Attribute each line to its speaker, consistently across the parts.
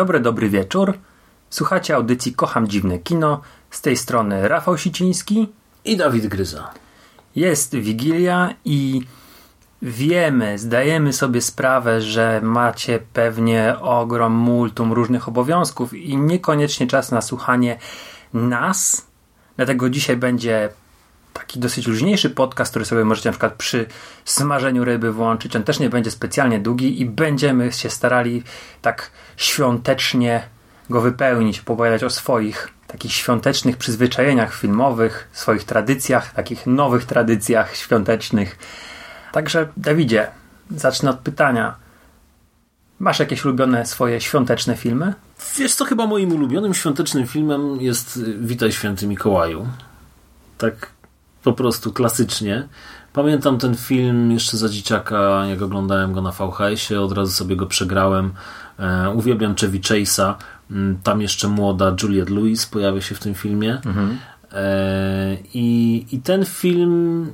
Speaker 1: Dobry, dobry wieczór. Słuchacie audycji Kocham Dziwne Kino. Z tej strony Rafał Siciński.
Speaker 2: I Dawid Gryza.
Speaker 1: Jest Wigilia i wiemy, zdajemy sobie sprawę, że macie pewnie ogrom multum różnych obowiązków i niekoniecznie czas na słuchanie nas. Dlatego dzisiaj będzie taki dosyć luźniejszy podcast, który sobie możecie na przykład przy smażeniu ryby włączyć. On też nie będzie specjalnie długi i będziemy się starali tak świątecznie go wypełnić, opowiadać o swoich takich świątecznych przyzwyczajeniach filmowych, swoich tradycjach, takich nowych tradycjach świątecznych. Także Dawidzie, zacznę od pytania. Masz jakieś ulubione swoje świąteczne filmy?
Speaker 2: Wiesz co, chyba moim ulubionym świątecznym filmem jest Witaj Święty Mikołaju. Tak po prostu klasycznie. Pamiętam ten film jeszcze za dzieciaka, jak oglądałem go na VHS-ie, od razu sobie go przegrałem. E, uwielbiam Chevy Chase'a. Mm, Tam jeszcze młoda Juliette Lewis pojawia się w tym filmie. E, i, I ten film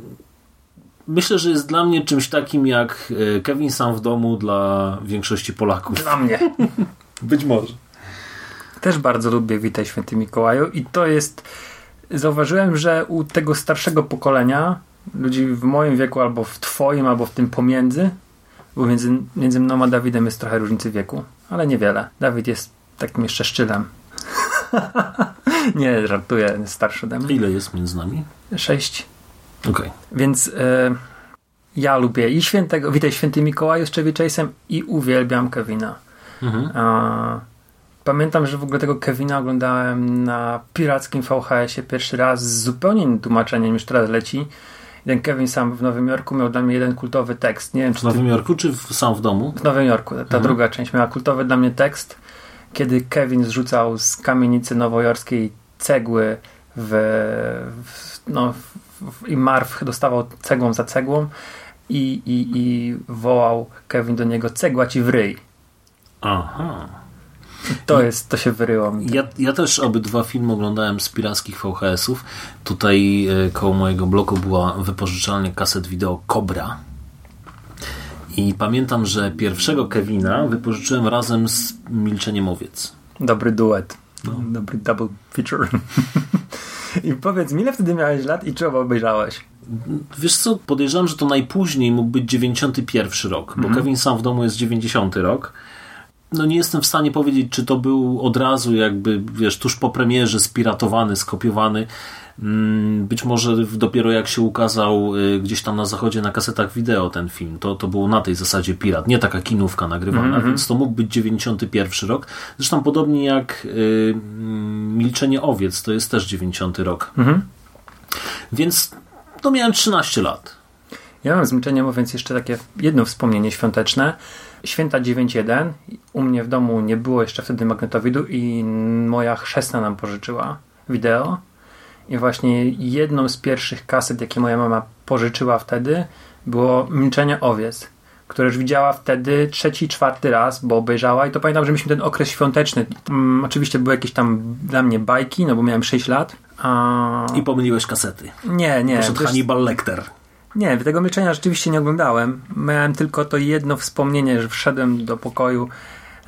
Speaker 2: myślę, że jest dla mnie czymś takim jak e, Kevin sam w domu dla większości Polaków.
Speaker 1: Dla mnie.
Speaker 2: Być może.
Speaker 1: Też bardzo lubię Witaj Święty Mikołaju i to jest zauważyłem, że u tego starszego pokolenia, ludzi w moim wieku, albo w twoim, albo w tym pomiędzy, bo między, między mną a Dawidem jest trochę różnicy wieku, ale niewiele. Dawid jest takim jeszcze szczylem. nie, żartuję, jest starszy ode mnie.
Speaker 2: Ile jest między nami?
Speaker 1: Sześć.
Speaker 2: Okej.
Speaker 1: Więc e, ja lubię i świętego, Witaj Święty Mikołaju z Chevy Chase'em i uwielbiam Kevina.
Speaker 2: Mhm.
Speaker 1: A, Pamiętam, że w ogóle tego Kevina oglądałem na pirackim VHS-ie pierwszy raz z zupełnie innym tłumaczeniem, już teraz leci. Ten Kevin sam w Nowym Jorku miał dla mnie jeden kultowy tekst. Nie wiem,
Speaker 2: W Nowym Jorku czy w, sam w domu?
Speaker 1: w Nowym Jorku. Ta druga część miała kultowy dla mnie tekst, kiedy Kevin zrzucał z kamienicy nowojorskiej cegły w, w, no, w, i Marv dostawał cegłą za cegłą i, i, i wołał Kevin do niego cegła ci w ryj.
Speaker 2: Aha.
Speaker 1: To jest, to się wyryło mi.
Speaker 2: Ja, ja też obydwa filmy oglądałem z pirackich VHS-ów. Tutaj e, koło mojego bloku była wypożyczalnia kaset wideo Cobra. I pamiętam, że pierwszego Kevina wypożyczyłem razem z Milczeniem Owiec.
Speaker 1: Dobry duet. Dobry double feature. I powiedz ile wtedy miałeś lat i czy obejrzałeś?
Speaker 2: Wiesz co, podejrzewam, że to najpóźniej mógł być 91 rok, bo Kevin sam w domu jest 90 rok. No nie jestem w stanie powiedzieć, czy to był od razu jakby, wiesz, tuż po premierze spiratowany, skopiowany. Mm, Być może dopiero jak się ukazał y, gdzieś tam na zachodzie na kasetach wideo ten film, to, to było na tej zasadzie pirat, nie taka kinówka nagrywana, więc to mógł być 91 rok. Zresztą podobnie jak y, mm, Milczenie Owiec, to jest też 90 rok. Więc no miałem 13 lat.
Speaker 1: Ja mam z Milczeniem więc jeszcze takie jedno wspomnienie świąteczne. Święta 9.1. U mnie w domu nie było jeszcze wtedy magnetowidu i moja chrzestna nam pożyczyła wideo. I właśnie jedną z pierwszych kaset, jakie moja mama pożyczyła wtedy, było Milczenie Owiec, które już widziała wtedy trzeci, czwarty raz, bo obejrzała i to pamiętam, że mieliśmy ten okres świąteczny. Mm, oczywiście były jakieś tam dla mnie bajki, no bo miałem 6 lat. A...
Speaker 2: I pomyliłeś kasety.
Speaker 1: Nie, nie.
Speaker 2: Poszedł
Speaker 1: wiesz-
Speaker 2: Hannibal Lecter.
Speaker 1: Nie, tego milczenia rzeczywiście nie oglądałem. Miałem tylko to jedno wspomnienie, że wszedłem do pokoju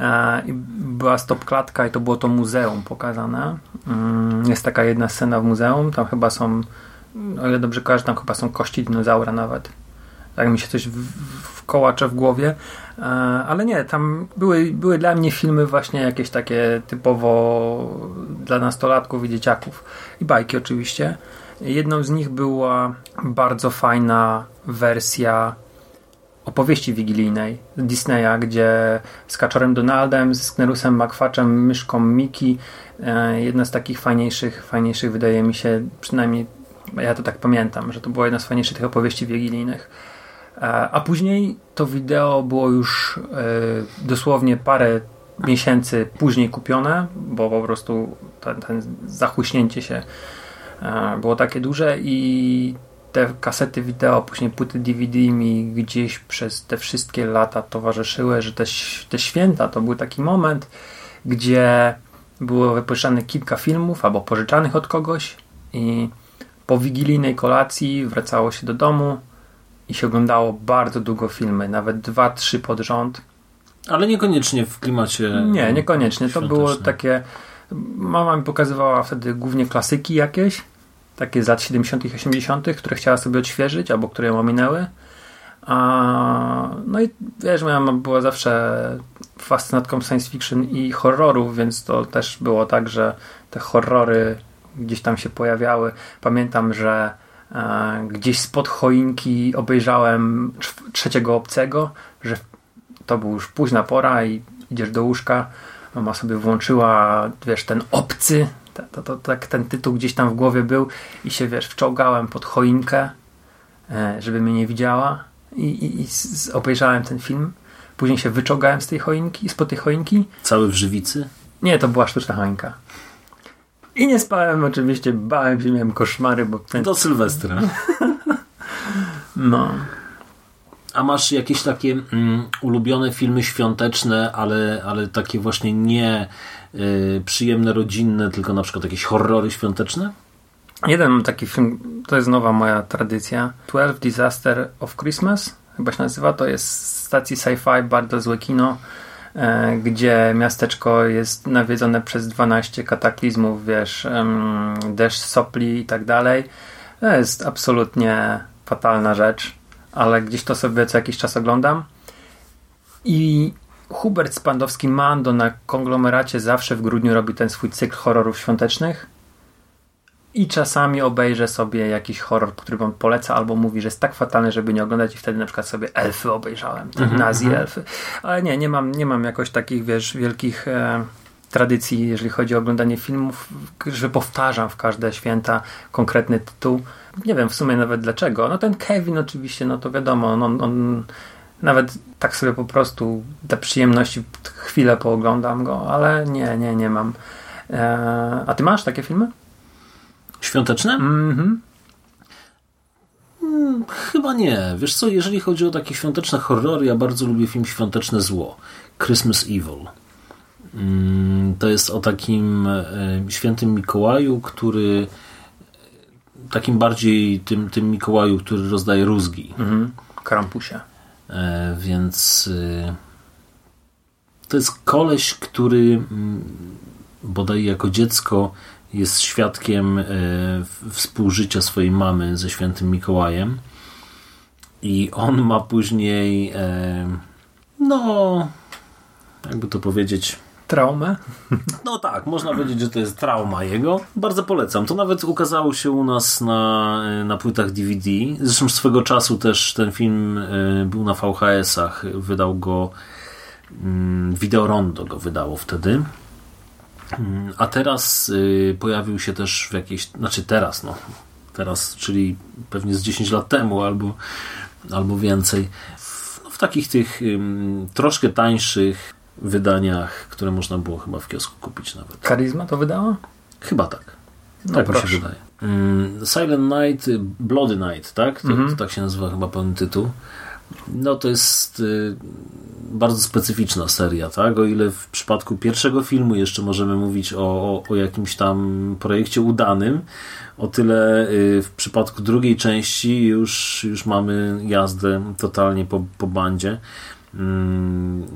Speaker 1: e, i była stopklatka i to było to muzeum pokazane. Mm, jest taka jedna scena w muzeum, tam chyba są, o ile dobrze kojarzę, tam chyba są kości dinozaura nawet. Tak mi się coś w, w kołacze w głowie. E, ale nie, tam były, były dla mnie filmy właśnie jakieś takie typowo dla nastolatków i dzieciaków. I bajki oczywiście. Jedną z nich była bardzo fajna wersja opowieści wigilijnej Disneya, gdzie z Kaczorem Donaldem, z Sknerusem Makwaczem, myszką Miki, e, jedna z takich fajniejszych, fajniejszych wydaje mi się, przynajmniej ja to tak pamiętam, że to była jedna z fajniejszych tych opowieści wigilijnych. E, a później to wideo było już e, dosłownie parę miesięcy później kupione, bo po prostu ten, ten zachuśnięcie się było takie duże i te kasety wideo, później płyty DVD mi gdzieś przez te wszystkie lata towarzyszyły, że te, te święta to był taki moment, gdzie było wypuszczane kilka filmów albo pożyczanych od kogoś i po wigilijnej kolacji wracało się do domu i się oglądało bardzo długo filmy, nawet dwa, trzy pod rząd.
Speaker 2: Ale niekoniecznie w klimacie.
Speaker 1: Nie, niekoniecznie. To było takie. Mama mi pokazywała wtedy głównie klasyki jakieś, takie z lat 70., 80., które chciała sobie odświeżyć albo które ją ominęły. A, no i wiesz, moja mama była zawsze fascynatką science fiction i horrorów, więc to też było tak, że te horrory gdzieś tam się pojawiały. Pamiętam, że e, gdzieś spod choinki obejrzałem trzeciego obcego, że to był już późna pora i idziesz do łóżka, mama sobie włączyła, wiesz, ten obcy, to, to, to, tak ten tytuł gdzieś tam w głowie był i się, wiesz, wczołgałem pod choinkę, e, żeby mnie nie widziała i, i, i obejrzałem ten film. Później się wyczołgałem z tej choinki, spod tej choinki.
Speaker 2: Cały w żywicy?
Speaker 1: Nie, to była sztuczna choinka. I nie spałem oczywiście, bałem się, miałem koszmary, bo...
Speaker 2: Ten... Do Sylwestra.
Speaker 1: no.
Speaker 2: A masz jakieś takie mm, ulubione filmy świąteczne, ale, ale takie właśnie nie y, przyjemne, rodzinne, tylko na przykład jakieś horrory świąteczne?
Speaker 1: Jeden taki film, to jest nowa moja tradycja. 12 Disaster of Christmas, chyba się nazywa. To jest stacji sci-fi, bardzo złe kino, e, gdzie miasteczko jest nawiedzone przez 12 kataklizmów, wiesz, em, deszcz, sopli i tak dalej. To jest absolutnie fatalna rzecz ale gdzieś to sobie co jakiś czas oglądam. I Hubert Spandowski Mando na konglomeracie zawsze w grudniu robi ten swój cykl horrorów świątecznych. I czasami obejrzę sobie jakiś horror, który wam poleca, albo mówi, że jest tak fatalny, żeby nie oglądać, i wtedy na przykład sobie elfy obejrzałem, te mm -hmm. nazi mhm. elfy. Ale nie, nie mam, nie mam jakoś takich, wiesz, wielkich e, tradycji, jeżeli chodzi o oglądanie filmów, że powtarzam w każde święta konkretny tytuł nie wiem w sumie nawet dlaczego. No ten Kevin oczywiście, no to wiadomo, on, on nawet tak sobie po prostu dla przyjemności chwilę pooglądam go, ale nie, nie, nie mam. Eee, a ty masz takie filmy?
Speaker 2: Świąteczne?
Speaker 1: Mhm.
Speaker 2: Hmm, chyba nie. Wiesz co, jeżeli chodzi o takie świąteczne horrory, ja bardzo lubię film Świąteczne Zło. Christmas Evil. Mm, to jest o takim e, świętym Mikołaju, który takim bardziej tym, tym Mikołaju, który rozdaje rózgi.
Speaker 1: Mhm. Krampusie.
Speaker 2: E, więc y, to jest koleś, który m, bodaj jako dziecko jest świadkiem e, współżycia swojej mamy ze świętym Mikołajem i on ma później e, no jakby to powiedzieć
Speaker 1: traumę?
Speaker 2: No tak, można powiedzieć, że to jest trauma jego. Bardzo polecam. To nawet ukazało się u nas na, na płytach DVD. Zresztą swego czasu też ten film e, był na VHS-ach. Wydał go mm, Video Rondo go wydało wtedy. Mm, a teraz e, pojawił się też w jakiejś, znaczy teraz, no, teraz, czyli pewnie z 10 lat temu albo, albo więcej, w, no, w takich tych troszkę tańszych wydaniach, które można było chyba w kiosku kupić nawet.
Speaker 1: Karizma to wydała?
Speaker 2: Chyba tak. No tak proszę. mi się wydaje. Mm, Silent Night, Bloody Night, tak? To, mhm. to tak się nazywa chyba pełny tytuł. No to jest y, bardzo specyficzna seria, tak? O ile w przypadku pierwszego filmu jeszcze możemy mówić o, o, o jakimś tam projekcie udanym, o tyle y, w przypadku drugiej części już, już mamy jazdę totalnie po, po bandzie. Mm,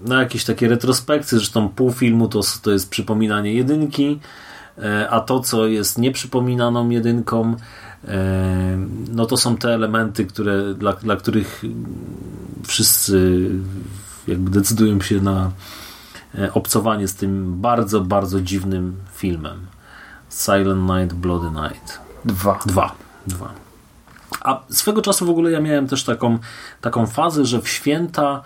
Speaker 2: na jakieś takie retrospekcje, zresztą pół filmu to, to jest przypominanie jedynki, e, a to, co jest nieprzypominaną jedynką, e, no to są te elementy, które, dla, dla których wszyscy jakby decydują się na e, obcowanie z tym bardzo, bardzo dziwnym filmem. Silent Night, Bloody Night.
Speaker 1: Dwa.
Speaker 2: Dwa. Dwa. A swego czasu w ogóle ja miałem też taką, taką fazę, że w święta,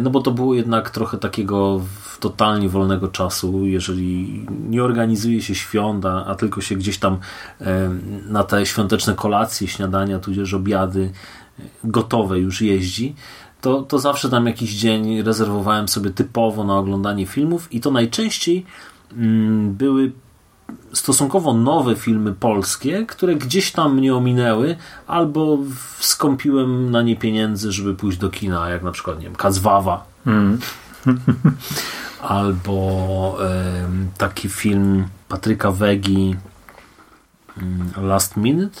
Speaker 2: no bo to było jednak trochę takiego totalnie wolnego czasu, jeżeli nie organizuje się świąt, a, tylko się gdzieś tam y, na te świąteczne kolacje, śniadania, tudzież obiady y, gotowe już jeździ, to, to zawsze tam jakiś dzień rezerwowałem sobie typowo na oglądanie filmów i to najczęściej mm, były stosunkowo nowe filmy polskie, które gdzieś tam mnie ominęły, albo skąpiłem na nie pieniędzy, żeby pójść do kina, jak na przykład, nie wiem, Kazwawa. Mm. albo y, taki film Patryka Wegi y, Last Minute.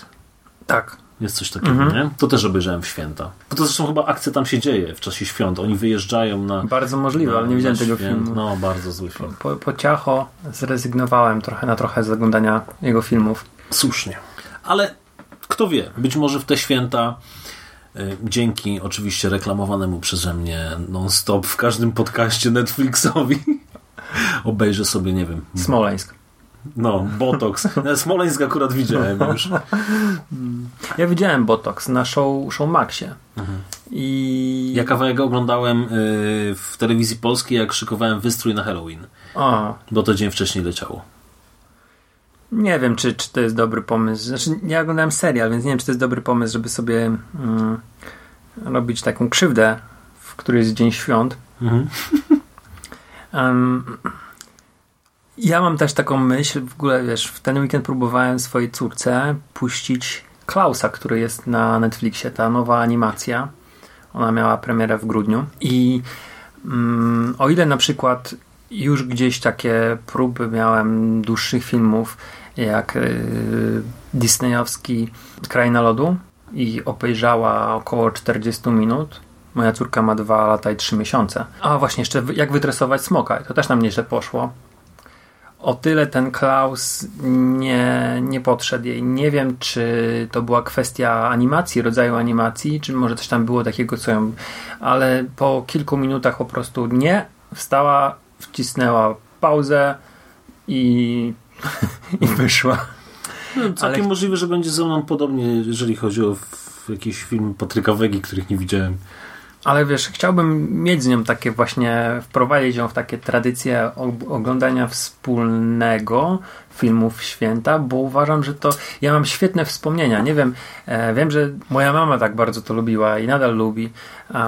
Speaker 1: Tak.
Speaker 2: Jest coś takiego, -hmm. nie? To też obejrzałem w święta. Bo to zresztą chyba akcja tam się dzieje w czasie świąt. Oni wyjeżdżają na.
Speaker 1: Bardzo możliwe, na, ale nie widziałem tego filmu.
Speaker 2: No, bardzo zły film.
Speaker 1: Po, po ciacho zrezygnowałem trochę na trochę z oglądania jego filmów.
Speaker 2: Słusznie. Ale kto wie, być może w te święta y, dzięki oczywiście reklamowanemu przeze mnie non-stop w każdym podcaście Netflixowi obejrzę sobie, nie wiem.
Speaker 1: Smoleńsk.
Speaker 2: No, Botox. Smoleńsk akurat widziałem już.
Speaker 1: Ja widziałem Botox na show, show Maxie. Mhm. I...
Speaker 2: Ja kawałek oglądałem y, w telewizji polskiej, jak szykowałem wystrój na Halloween. A. Bo to dzień wcześniej leciało.
Speaker 1: Nie wiem, czy, czy to jest dobry pomysł. Znaczy, ja oglądałem serial, więc nie wiem, czy to jest dobry pomysł, żeby sobie mm, robić taką krzywdę, w której jest dzień świąt. Mhm. Um, ja mam też taką myśl, w ogóle wiesz, w ten weekend próbowałem swojej córce puścić Klausa, który jest na Netflixie, ta nowa animacja. Ona miała premierę w grudniu i mm, o ile na przykład już gdzieś takie próby miałem dłuższych filmów, jak y, disneyowski Kraina Lodu i obejrzała około 40 minut. Moja córka ma 2 lata i 3 miesiące. A właśnie jeszcze jak wytresować smoka. To też nam nieźle poszło o tyle ten Klaus nie, nie podszedł jej. Nie wiem, czy to była kwestia animacji, rodzaju animacji, czy może coś tam było takiego, co ją. Ale po kilku minutach po prostu nie. Wstała, wcisnęła pauzę i, i wyszła.
Speaker 2: No, całkiem ale... możliwe, że będzie ze mną podobnie, jeżeli chodzi o jakiś film Patryka Wegi, których nie widziałem
Speaker 1: ale wiesz, chciałbym mieć z nią takie właśnie, wprowadzić ją w takie tradycje oglądania wspólnego filmów święta, bo uważam, że to, ja mam świetne wspomnienia, nie wiem, e, wiem, że moja mama tak bardzo to lubiła i nadal lubi e,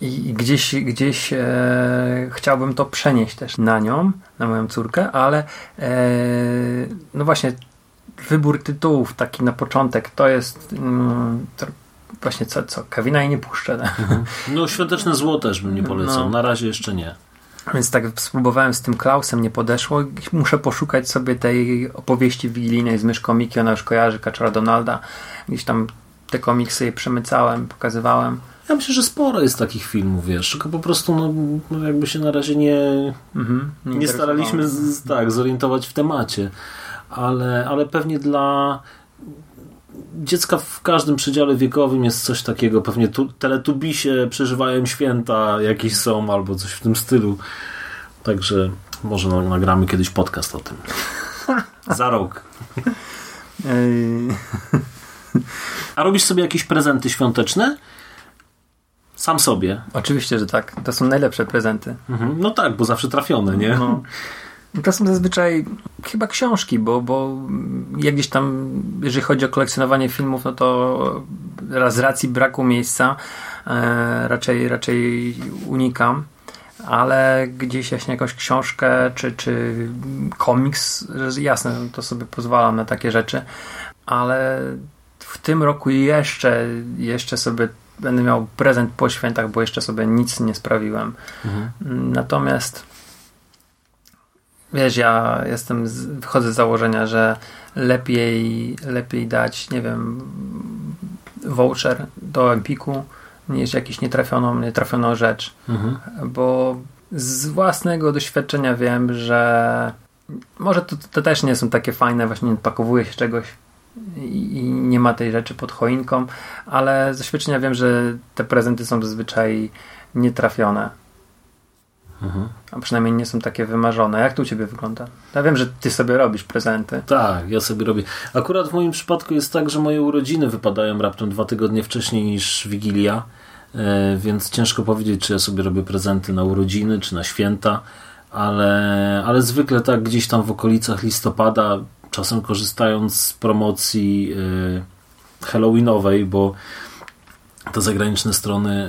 Speaker 1: i gdzieś, gdzieś e, chciałbym to przenieść też na nią, na moją córkę, ale e, no właśnie wybór tytułów taki na początek to jest mm, właśnie co, co Kevina i nie puszczę.
Speaker 2: Mhm. No Świąteczne Zło też bym nie polecał, no. na razie jeszcze nie.
Speaker 1: Więc tak spróbowałem z tym Klausem, nie podeszło. Muszę poszukać sobie tej opowieści wigilijnej z myszką Miki, ona już kojarzy Kaczora Donalda. Gdzieś tam te komiksy jej przemycałem, pokazywałem.
Speaker 2: Ja myślę, że sporo jest takich filmów, wiesz, tylko po prostu no, no jakby się na razie nie, mhm, nie, nie staraliśmy z, tak, zorientować w temacie. Ale, ale pewnie dla dziecka w każdym przedziale wiekowym jest coś takiego. Pewnie tu, teletubisie przeżywają święta jakieś są albo coś w tym stylu. Także może nagramy kiedyś podcast o tym. Za rok. A robisz sobie jakieś prezenty świąteczne? Sam sobie.
Speaker 1: Oczywiście, że tak. To są najlepsze prezenty.
Speaker 2: Mhm. No tak, bo zawsze trafione, nie? No.
Speaker 1: To są zazwyczaj chyba książki, bo, bo jak gdzieś tam, jeżeli chodzi o kolekcjonowanie filmów, no to z racji braku miejsca e, raczej, raczej unikam. Ale gdzieś jaśnie jakąś książkę czy, czy komiks, jasne, to sobie pozwalam na takie rzeczy, ale w tym roku jeszcze, jeszcze sobie będę miał prezent po świętach, bo jeszcze sobie nic nie sprawiłem. Mhm. Natomiast wiesz, ja jestem, z, wychodzę z założenia, że lepiej, lepiej dać, nie wiem, voucher do Empiku niż jakiś nietrafioną, nietrafioną rzecz. Mhm. Bo z własnego doświadczenia wiem, że może to, to też nie są takie fajne, właśnie pakowuje się czegoś i nie ma tej rzeczy pod choinką, ale z doświadczenia wiem, że te prezenty są zazwyczaj nietrafione A przynajmniej nie są takie wymarzone. Jak to u ciebie wygląda? Ja wiem, że ty sobie robisz prezenty.
Speaker 2: Tak, ja sobie robię. Akurat w moim przypadku jest tak, że moje urodziny wypadają raptem dwa tygodnie wcześniej niż Wigilia, e, więc ciężko powiedzieć, czy ja sobie robię prezenty na urodziny, czy na święta, ale, ale zwykle tak gdzieś tam w okolicach listopada, czasem korzystając z promocji e, halloweenowej, bo te zagraniczne strony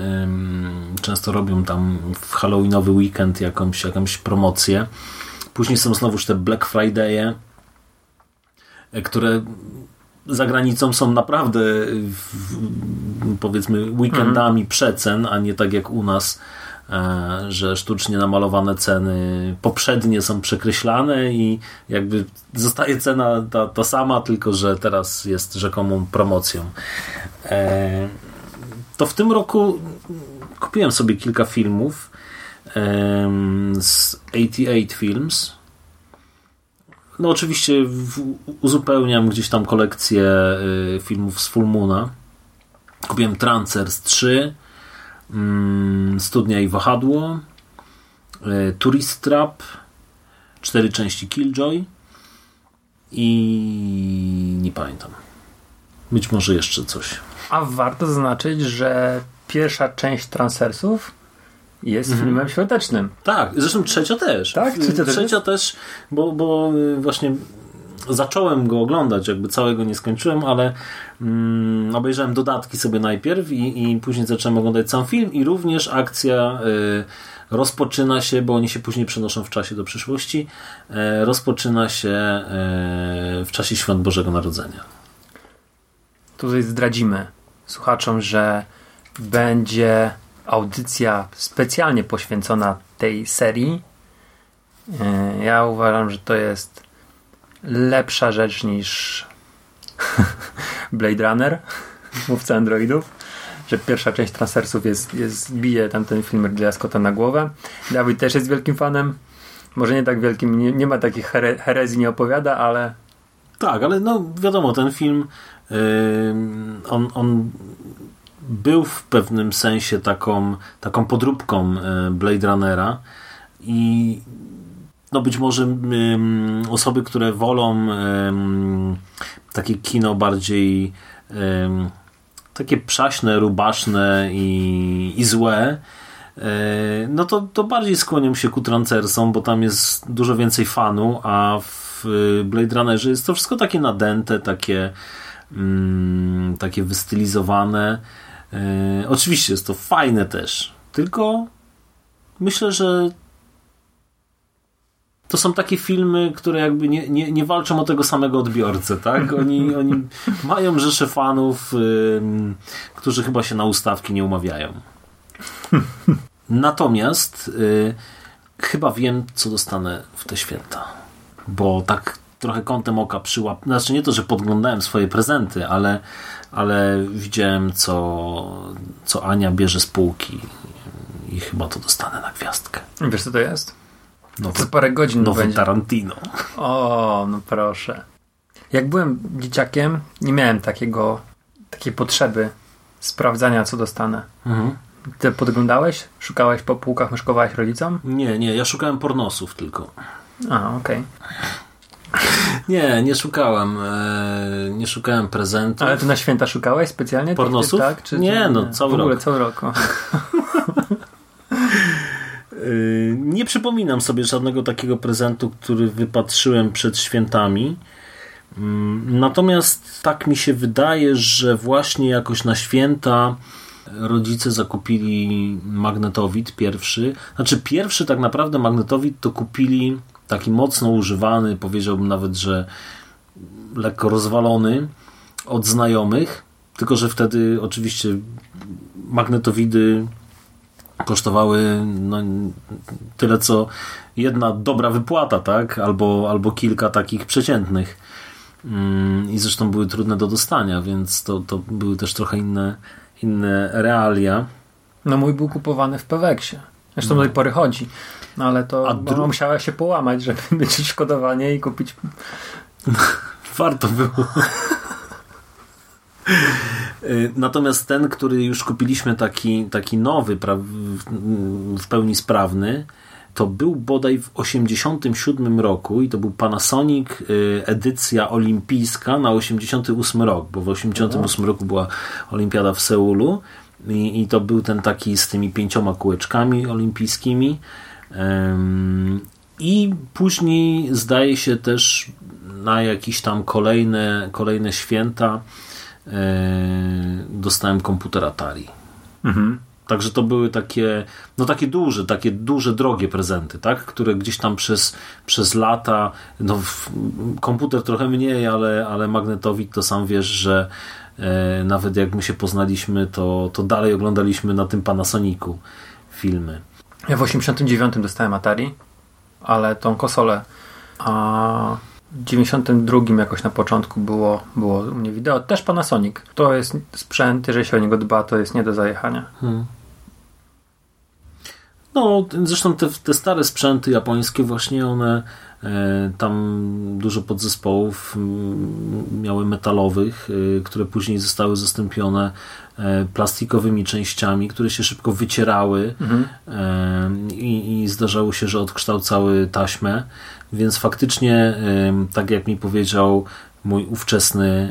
Speaker 2: często robią tam w halloweenowy weekend jakąś, jakąś promocję. Później są znowuż te Black Friday'e, e, które za granicą są naprawdę powiedzmy weekendami mm. przecen, a nie tak jak u nas, e, że sztucznie namalowane ceny poprzednie są przekreślane i jakby zostaje cena ta, ta sama, tylko że teraz jest rzekomą promocją. E, to w tym roku kupiłem sobie kilka filmów z 88 Films. No oczywiście w, uzupełniam gdzieś tam kolekcję y, filmów z Full Moona. Kupiłem Trancers 3, mm, Studnia i Wahadło, y, Tourist Trap, cztery części Killjoy i nie pamiętam. Być może jeszcze coś.
Speaker 1: A warto zaznaczyć, że pierwsza część Transversów jest mhm. filmem świątecznym.
Speaker 2: Tak, zresztą trzecia też.
Speaker 1: Tak,
Speaker 2: trzecia, trzecia też, bo, bo y, właśnie zacząłem go oglądać, jakby całego nie skończyłem, ale mm, obejrzałem dodatki sobie najpierw i, i później zacząłem oglądać sam film i również akcja y, rozpoczyna się, bo oni się później przenoszą w czasie do przyszłości, y, rozpoczyna się y, w czasie Świąt Bożego Narodzenia.
Speaker 1: Tutaj zdradzimy słuchaczom, że będzie audycja specjalnie poświęcona tej serii. E, ja uważam, że to jest lepsza rzecz niż Blade Runner, mówca androidów. Że pierwsza część Transfersów jest, jest bije tam ten film Ridleya Scotta na głowę. Dawid też jest wielkim fanem. Może nie tak wielkim, nie, nie ma takich here, herezji, nie opowiada, ale.
Speaker 2: Tak, ale no wiadomo, ten film on, on był w pewnym sensie taką, taką podróbką e, Blade Runnera i no być może osoby, które wolą takie kino bardziej takie przaśne, rubaszne i, i złe, e, no to, to bardziej skłonią się ku trancersom, bo tam jest dużo więcej fanu, a w Blade Runnerze jest to wszystko takie nadęte, takie, mm, takie wystylizowane. E, oczywiście jest to fajne też, tylko myślę, że to są takie filmy, które jakby nie, nie, nie walczą o tego samego odbiorcę, tak? Oni, oni mają rzesze fanów, którzy chyba się na ustawki nie umawiają. Natomiast y, chyba wiem, co dostanę w te święta. Bo tak trochę kątem oka przyłap... Znaczy nie to, że podglądałem swoje prezenty, ale ale widziałem, co, co Ania bierze z półki i chyba to dostanę na gwiazdkę.
Speaker 1: Wiesz, co to jest? Nowy, Co parę godzin
Speaker 2: nowy będzie. Tarantino.
Speaker 1: O, no proszę. Jak byłem dzieciakiem, nie miałem takiego, takiej potrzeby sprawdzania, co dostanę. Mhm. Ty podglądałeś? Szukałeś po półkach, myszkowałeś rodzicom?
Speaker 2: Nie, nie, ja szukałem pornosów tylko.
Speaker 1: A, okej. Okay.
Speaker 2: Nie, nie szukałem. E, nie szukałem prezentów.
Speaker 1: Ale ty na święta szukałeś specjalnie?
Speaker 2: Pornosów?
Speaker 1: Tak?
Speaker 2: Czy, nie, no cały
Speaker 1: w ogóle
Speaker 2: rok.
Speaker 1: cały rok.
Speaker 2: E, nie przypominam sobie żadnego takiego prezentu, który wypatrzyłem przed świętami. Mm, natomiast tak mi się wydaje, że właśnie jakoś na święta rodzice zakupili magnetowid pierwszy. Znaczy pierwszy tak naprawdę magnetowid to kupili taki mocno używany, powiedziałbym nawet, że lekko rozwalony od znajomych, tylko że wtedy oczywiście magnetowidy kosztowały no, tyle co jedna dobra wypłata, tak? Albo, albo kilka takich przeciętnych. Mm, I zresztą były trudne do dostania, więc to, to były też trochę inne, inne realia.
Speaker 1: No mój był kupowany w Peweksie. Zresztą no. do tej pory chodzi. No ale to A dru... musiała się połamać, żeby mieć odszkodowanie i kupić.
Speaker 2: Warto było. Y, natomiast ten, który już kupiliśmy taki, taki nowy, w pełni sprawny, to był bodaj w 87 roku i to był Panasonic y, edycja olimpijska na 88 rok, bo w 88 roku była olimpiada w Seulu i, i to był ten taki z tymi pięcioma kółeczkami olimpijskimi i później zdaje się też na jakieś tam kolejne, kolejne święta yy, dostałem komputer Atari. Także to były takie, no takie duże, takie duże, drogie prezenty, tak? które gdzieś tam przez, przez lata, no komputer trochę mniej, ale, ale magnetowid to sam wiesz, że e, nawet jak my się poznaliśmy, to, to dalej oglądaliśmy na tym Panasonicu filmy.
Speaker 1: Ja w 89 dostałem Atari, ale tą konsolę. A w 92 jakoś na początku było, było u mnie wideo. Też Panasonic. To jest sprzęt, jeżeli się o niego dba, to jest nie do zajechania.
Speaker 2: No, zresztą te, te stare sprzęty japońskie właśnie one e, tam dużo podzespołów mm, miały metalowych, e, które później zostały zastąpione plastikowymi częściami, które się szybko wycierały e, i, i zdarzało się, że odkształcały taśmę, więc faktycznie e, tak jak mi powiedział mój ówczesny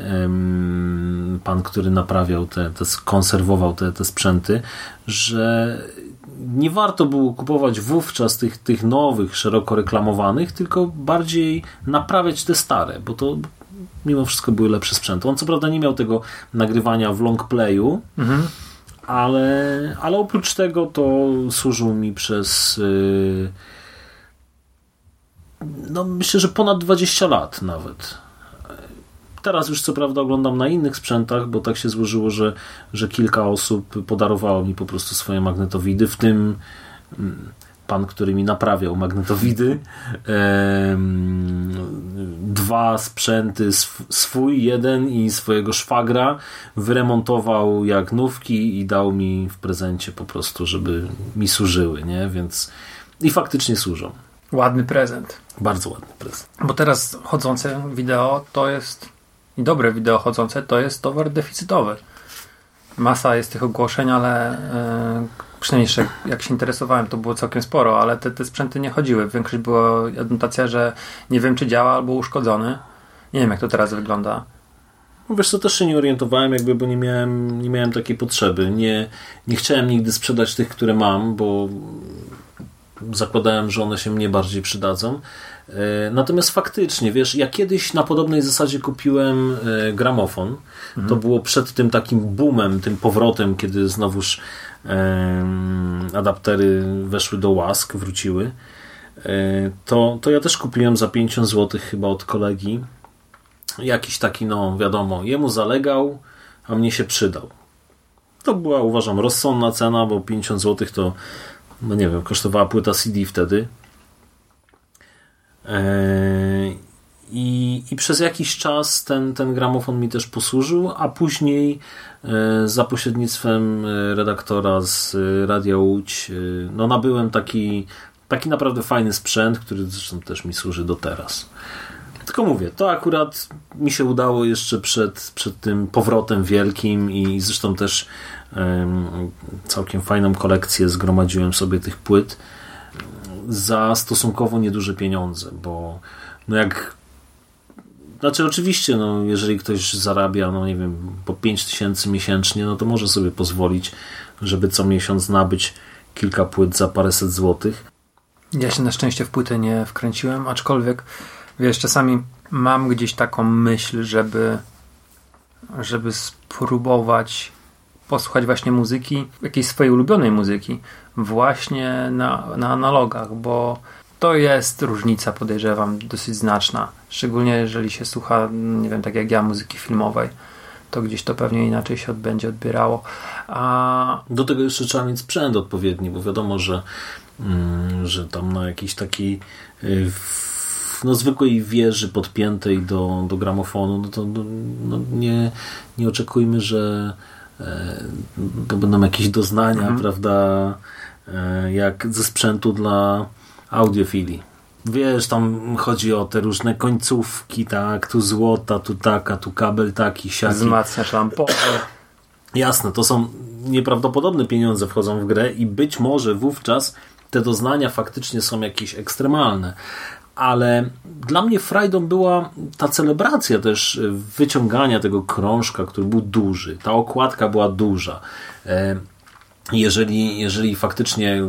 Speaker 2: pan, który naprawiał te, te konserwował te, te sprzęty, że nie warto było kupować wówczas tych, tych nowych, szeroko reklamowanych, tylko bardziej naprawiać te stare, bo to mimo wszystko były lepsze sprzęty. On co prawda nie miał tego nagrywania w long playu, ale, ale oprócz tego to służył mi przez yy, no myślę, że ponad 20 lat nawet. Teraz już co prawda oglądam na innych sprzętach, bo tak się złożyło, że, że kilka osób podarowało mi po prostu swoje magnetowidy, w tym mm, pan, który mi naprawiał magnetowidy. Dwa sprzęty, sw- swój jeden i swojego szwagra wyremontował jak nówki i dał mi w prezencie po prostu, żeby mi służyły, nie? Więc i faktycznie służą.
Speaker 1: Ładny prezent.
Speaker 2: Bardzo ładny prezent.
Speaker 1: Bo teraz chodzące wideo to jest i dobre wideo chodzące to jest towar deficytowy. Masa jest tych ogłoszeń, ale e, przynajmniej jeszcze jak się interesowałem, to było całkiem sporo, ale te, te sprzęty nie chodziły. Większość była adnotacja, że nie wiem czy działa albo uszkodzony. Nie wiem jak to teraz wygląda.
Speaker 2: No Wiesz co, też się nie orientowałem, jakby, bo nie miałem, nie miałem takiej potrzeby. Nie, nie chciałem nigdy sprzedać tych, które mam, bo zakładałem, że one się mnie bardziej przydadzą. E, Natomiast faktycznie, wiesz, ja kiedyś na podobnej zasadzie kupiłem e, gramofon. To było przed tym takim boomem, tym powrotem, kiedy znowuż adaptery weszły do łask, wróciły. E, To, to ja też kupiłem za 50 zł chyba od kolegi. Jakiś taki, no wiadomo, jemu zalegał, a mnie się przydał. To była, uważam, rozsądna cena, bo 50 zł to, no nie wiem, kosztowała płyta CD wtedy. Eee, I, I przez jakiś czas ten, ten gramofon mi też posłużył, a później e, za pośrednictwem e, redaktora z e, Radia Łódź e, no nabyłem taki, taki naprawdę fajny sprzęt, który zresztą też mi służy do teraz. Tylko mówię, to akurat mi się udało jeszcze przed, przed tym powrotem wielkim i zresztą też em, całkiem fajną kolekcję zgromadziłem sobie tych płyt za stosunkowo nieduże pieniądze, bo no jak znaczy oczywiście, no, jeżeli ktoś zarabia, no nie wiem, po 5 tysięcy miesięcznie, no to może sobie pozwolić, żeby co miesiąc nabyć kilka płyt za paręset złotych.
Speaker 1: Ja się na szczęście w płytę nie wkręciłem, aczkolwiek wiesz, czasami mam gdzieś taką myśl, żeby żeby spróbować posłuchać właśnie muzyki, jakiejś swojej ulubionej muzyki właśnie na, na analogach, bo to jest różnica, podejrzewam, dosyć znaczna. Szczególnie jeżeli się słucha, nie wiem, tak jak ja, muzyki filmowej, to gdzieś to pewnie inaczej się będzie odbierało. A
Speaker 2: Do tego jeszcze trzeba mieć sprzęt odpowiedni, bo wiadomo, że, mm, że tam na jakiejś takiej y, no, zwykłej wieży podpiętej do, do gramofonu, no to no, no, nie, nie oczekujmy, że to będą jakieś doznania, prawda, e, jak ze sprzętu dla audiofilii. Wiesz, tam chodzi o te różne końcówki, tak, tu złota, tu taka, tu kabel taki, siaki.
Speaker 1: wzmacniacz lampowy.
Speaker 2: Jasne, to są nieprawdopodobne pieniądze wchodzą w grę i być może wówczas te doznania faktycznie są jakieś ekstremalne. Ale dla mnie frajdą była ta celebracja też wyciągania tego krążka, który był duży. Ta okładka była duża. E, jeżeli, jeżeli faktycznie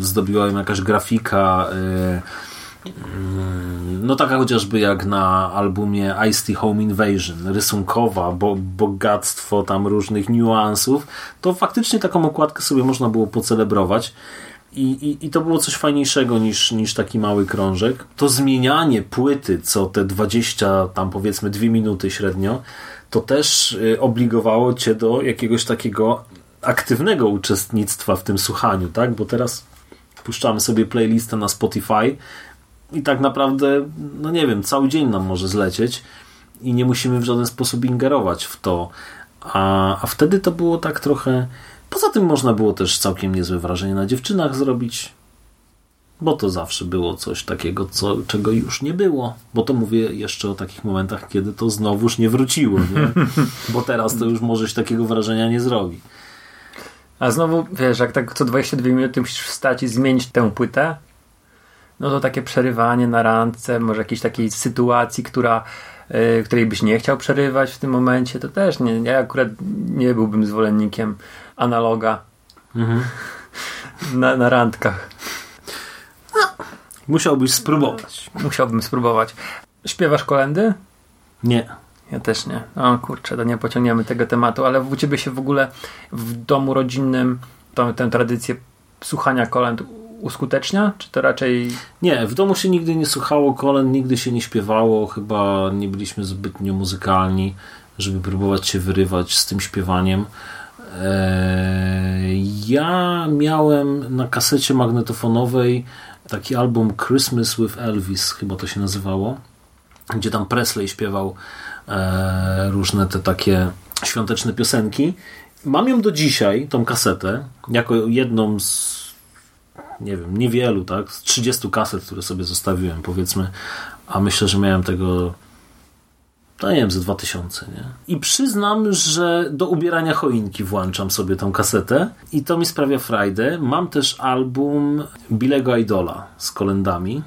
Speaker 2: zdobiła ją jakaś grafika, e, mm, no taka chociażby jak na albumie Ice Home Invasion, rysunkowa, bo, bogactwo tam różnych niuansów, to faktycznie taką okładkę sobie można było pocelebrować. I, i, I to było coś fajniejszego niż, niż taki mały krążek. To zmienianie płyty co te 20, tam powiedzmy dwie minuty średnio, to też y, obligowało cię do jakiegoś takiego aktywnego uczestnictwa w tym słuchaniu, tak? Bo teraz puszczamy sobie playlistę na Spotify i tak naprawdę, no nie wiem, cały dzień nam może zlecieć i nie musimy w żaden sposób ingerować w to. A, a wtedy to było tak trochę Poza tym można było też całkiem niezłe wrażenie na dziewczynach zrobić, bo to zawsze było coś takiego, co, czego już nie było. Bo to mówię jeszcze o takich momentach, kiedy to znowuż nie wróciło, nie? bo teraz to już może się takiego wrażenia nie zrobi.
Speaker 1: A znowu, wiesz, jak tak co 22 minuty musisz wstać i zmienić tę płytę, no to takie przerywanie na randce, może jakiejś takiej sytuacji, która yy, której byś nie chciał przerywać w tym momencie, to też nie, ja akurat nie byłbym zwolennikiem analoga mhm. na, na randkach.
Speaker 2: No, musiałbyś spróbować.
Speaker 1: Musiałbym spróbować. Śpiewasz kolendy?
Speaker 2: Nie.
Speaker 1: Ja też nie. O kurczę, to nie pociągniemy tego tematu, ale u ciebie się w ogóle w domu rodzinnym tą, tę tradycję słuchania kolęd uskutecznia? Czy to raczej.
Speaker 2: Nie, w domu się nigdy nie słuchało kolęd, nigdy się nie śpiewało, chyba nie byliśmy zbytnio muzykalni, żeby próbować się wyrywać z tym śpiewaniem. Eee, ja miałem na kasecie magnetofonowej taki album Christmas with Elvis, chyba to się nazywało, gdzie tam Presley śpiewał eee, różne te takie świąteczne piosenki. Mam ją do dzisiaj, tą kasetę, jako jedną z nie wiem, niewielu, tak, z 30 kaset, które sobie zostawiłem, powiedzmy, a myślę, że miałem tego to nie wiem, ze 2000, nie? I przyznam, że do ubierania choinki włączam sobie tą kasetę i to mi sprawia frajdę. Mam też album Bilego Idola z kolendami.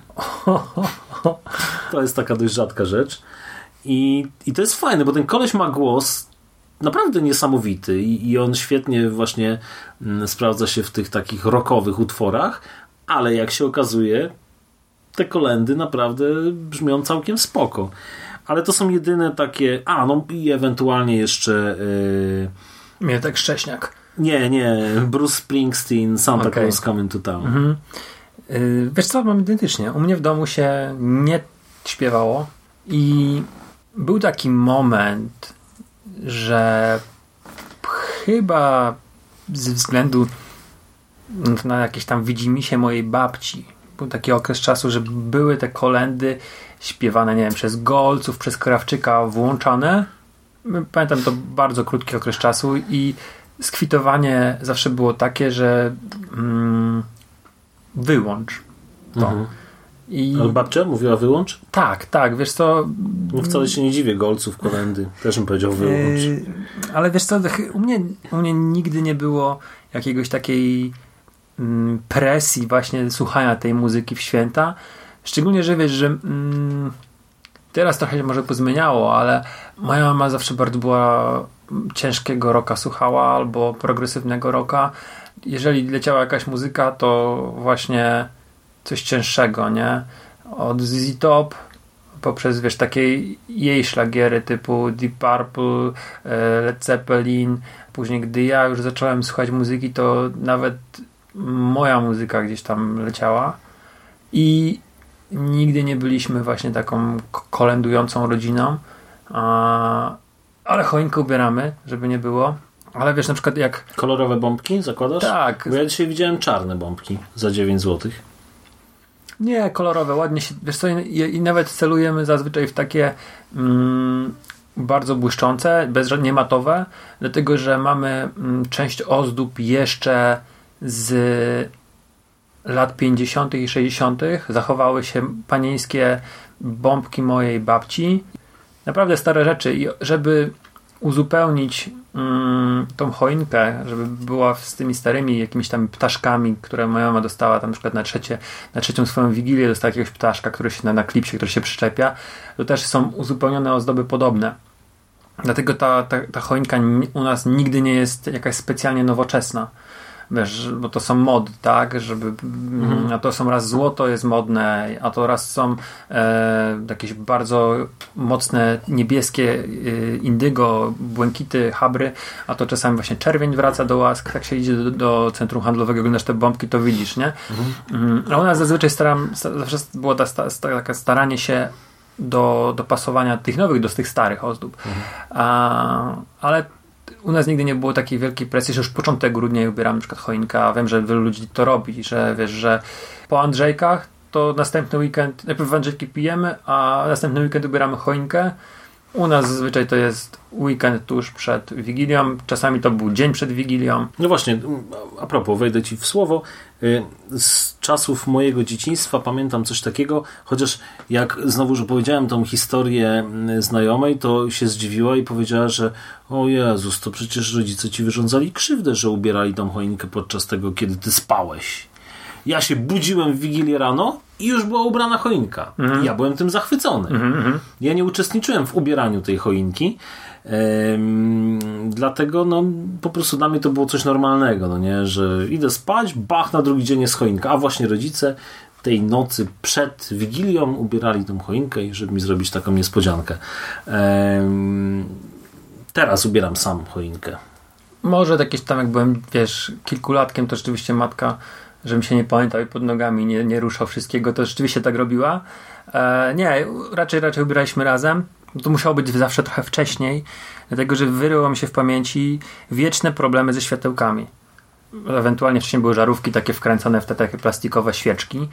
Speaker 2: To jest taka dość rzadka rzecz. I, I to jest fajne, bo ten koleś ma głos naprawdę niesamowity i, i on świetnie właśnie mm, sprawdza się w tych takich rockowych utworach, ale jak się okazuje, te kolendy naprawdę brzmią całkiem spoko ale to są jedyne takie. A, no i ewentualnie jeszcze.
Speaker 1: Yy... Mnie tak Szcześniak.
Speaker 2: Nie, nie. Bruce Springsteen, Santa okay. Claus Coming to Town. Mhm.
Speaker 1: Yy, wiesz co, mam identycznie. U mnie w domu się nie śpiewało i był taki moment, że chyba ze względu na jakieś tam widzimisię mojej babci, był taki okres czasu, że były te kolendy śpiewane, nie wiem, przez Golców, przez Krawczyka włączane. Pamiętam to bardzo krótki okres czasu i skwitowanie zawsze było takie, że mm, wyłącz to. Mhm.
Speaker 2: I... Ale babcia mówiła wyłącz?
Speaker 1: Tak, tak, wiesz co...
Speaker 2: No wcale się nie dziwię, golców, kolendy. Też bym powiedział wyłącz. Yy,
Speaker 1: ale wiesz co, u mnie, u mnie nigdy nie było jakiegoś takiej mm, presji właśnie słuchania tej muzyki w święta. Szczególnie, że wiesz, że mm, teraz trochę się może pozmieniało, ale moja mama zawsze bardzo była ciężkiego roka słuchała albo progresywnego roka. Jeżeli leciała jakaś muzyka, to właśnie coś cięższego, nie? Od ZZ Top poprzez, wiesz, takie jej szlagiery typu Deep Purple, e, Led Zeppelin. Później, gdy ja już zacząłem słuchać muzyki, to nawet moja muzyka gdzieś tam leciała. I nigdy nie byliśmy właśnie taką kolendującą rodziną, ale choinkę ubieramy, żeby nie było. Ale wiesz, na przykład jak...
Speaker 2: Kolorowe bombki zakładasz?
Speaker 1: Tak.
Speaker 2: Bo ja dzisiaj widziałem czarne bombki za 9 zł.
Speaker 1: Nie, kolorowe, ładnie się... Wiesz co, i, i nawet celujemy zazwyczaj w takie mm, bardzo błyszczące, bez, niematowe, dlatego, że mamy mm, część ozdób jeszcze z lat 50. i 60. zachowały się panieńskie bombki mojej babci. Naprawdę stare rzeczy i żeby uzupełnić mm, tą choinkę, żeby była z tymi starymi jakimiś tam ptaszkami, które moja mama dostała tam na przykład na, trzecie, na trzecią swoją wigilię dostała jakiegoś ptaszka, który się na, na klipsie, który się przyczepia, to też są uzupełnione ozdoby podobne. Dlatego ta, ta, ta choinka u nas nigdy nie jest jakaś specjalnie nowoczesna wiesz, bo to są mody, tak, żeby, mhm. a to są raz złoto jest modne, a to raz są e, jakieś bardzo mocne niebieskie e, indygo, błękity, habry, a to czasami właśnie czerwień wraca do łask, tak się idzie do, do centrum handlowego, oglądasz te bombki, to widzisz, nie? Mhm. A u nas zazwyczaj staram, zawsze było ta, ta, ta, takie staranie się do dopasowania tych nowych do tych starych ozdób. Mhm. A, ale u nas nigdy nie było takiej wielkiej presji, że już początek grudnia ubieram na przykład choinka. Wiem, że wielu ludzi to robi, że wiesz, że po Andrzejkach to następny weekend, najpierw Andrzejki pijemy, a następny weekend ubieramy choinkę. U nas zazwyczaj to jest weekend tuż przed Wigilią, czasami to był dzień przed Wigilią.
Speaker 2: No właśnie, a propos, wejdę Ci w słowo. Y, z czasów mojego dzieciństwa pamiętam coś takiego, chociaż jak znowu, że powiedziałem tą historię znajomej, to się zdziwiła i powiedziała, że o Jezus, to przecież rodzice Ci wyrządzali krzywdę, że ubierali tą choinkę podczas tego, kiedy Ty spałeś. Ja się budziłem w Wigilię rano i już była ubrana choinka. Mhm. Ja byłem tym zachwycony. Mhm, mhm. ja nie uczestniczyłem w ubieraniu tej choinki, dlatego no, po prostu dla mnie to było coś normalnego, no nie? że idę spać, bach, na drugi dzień jest choinka, a właśnie rodzice tej nocy przed Wigilią ubierali tą choinkę, żeby mi zrobić taką niespodziankę. teraz ubieram sam choinkę.
Speaker 1: Może jakieś tam, jak byłem, wiesz, kilkulatkiem, to rzeczywiście matka żebym się nie pamiętał i pod nogami nie, nie ruszał wszystkiego, to rzeczywiście tak robiła. E, nie, raczej raczej ubieraliśmy razem. To musiało być zawsze trochę wcześniej, dlatego że wyryło mi się w pamięci wieczne problemy ze światełkami. Ewentualnie wcześniej były żarówki takie wkręcone w te takie plastikowe świeczki.